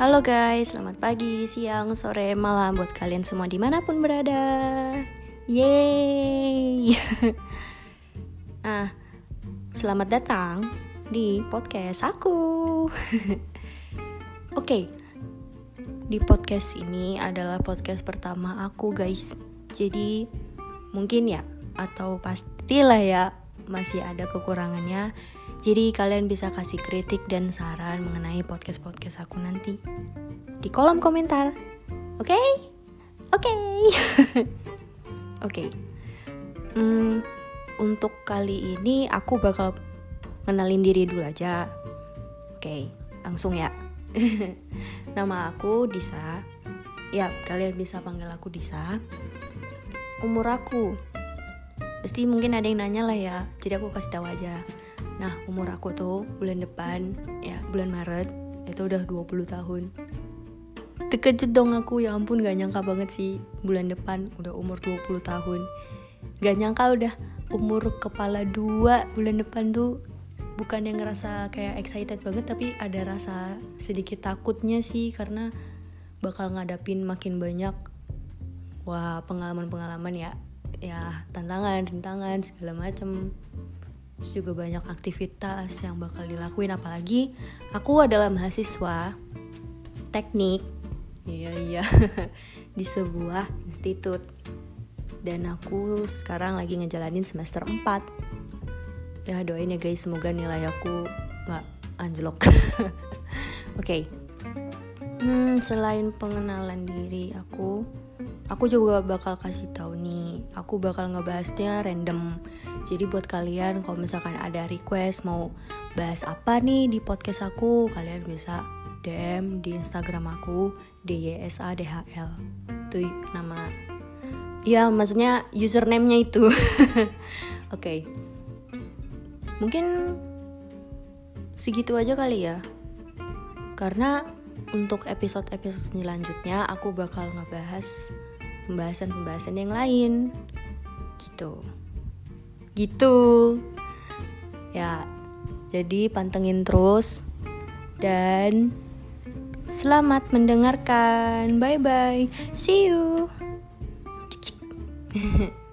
Halo guys, selamat pagi, siang, sore, malam buat kalian semua di mana pun berada. Yeay! nah, selamat datang di podcast aku. Oke, di podcast ini adalah podcast pertama aku guys. Jadi mungkin ya atau pastilah ya masih ada kekurangannya jadi kalian bisa kasih kritik dan saran mengenai podcast-podcast aku nanti di kolom komentar. Oke? Oke. Oke. Hmm, untuk kali ini aku bakal kenalin diri dulu aja. Oke, langsung ya. Nama aku Disa. Ya, kalian bisa panggil aku Disa. Umur aku. Pasti mungkin ada yang nanya lah ya. Jadi aku kasih tahu aja. Nah, umur aku tuh bulan depan, ya bulan Maret, itu udah 20 tahun. Terkejut dong aku, ya ampun gak nyangka banget sih bulan depan udah umur 20 tahun. Gak nyangka udah umur kepala dua bulan depan tuh bukan yang ngerasa kayak excited banget tapi ada rasa sedikit takutnya sih karena bakal ngadapin makin banyak wah pengalaman-pengalaman ya ya tantangan rintangan segala macem Terus juga banyak aktivitas yang bakal dilakuin apalagi aku adalah mahasiswa teknik. Iya iya. Di sebuah institut. Dan aku sekarang lagi ngejalanin semester 4 ya doain ya guys semoga nilai aku nggak anjlok. Oke. Okay. hmm, selain pengenalan diri aku aku juga bakal kasih tahu nih aku bakal ngebahasnya random. Jadi buat kalian kalau misalkan ada request mau bahas apa nih di podcast aku kalian bisa DM di Instagram aku DYSADHL itu nama ya maksudnya username-nya itu. Oke. Okay. mungkin segitu aja kali ya. Karena untuk episode-episode selanjutnya aku bakal ngebahas pembahasan-pembahasan yang lain. Gitu. Gitu. Ya jadi pantengin terus dan selamat mendengarkan. Bye bye see you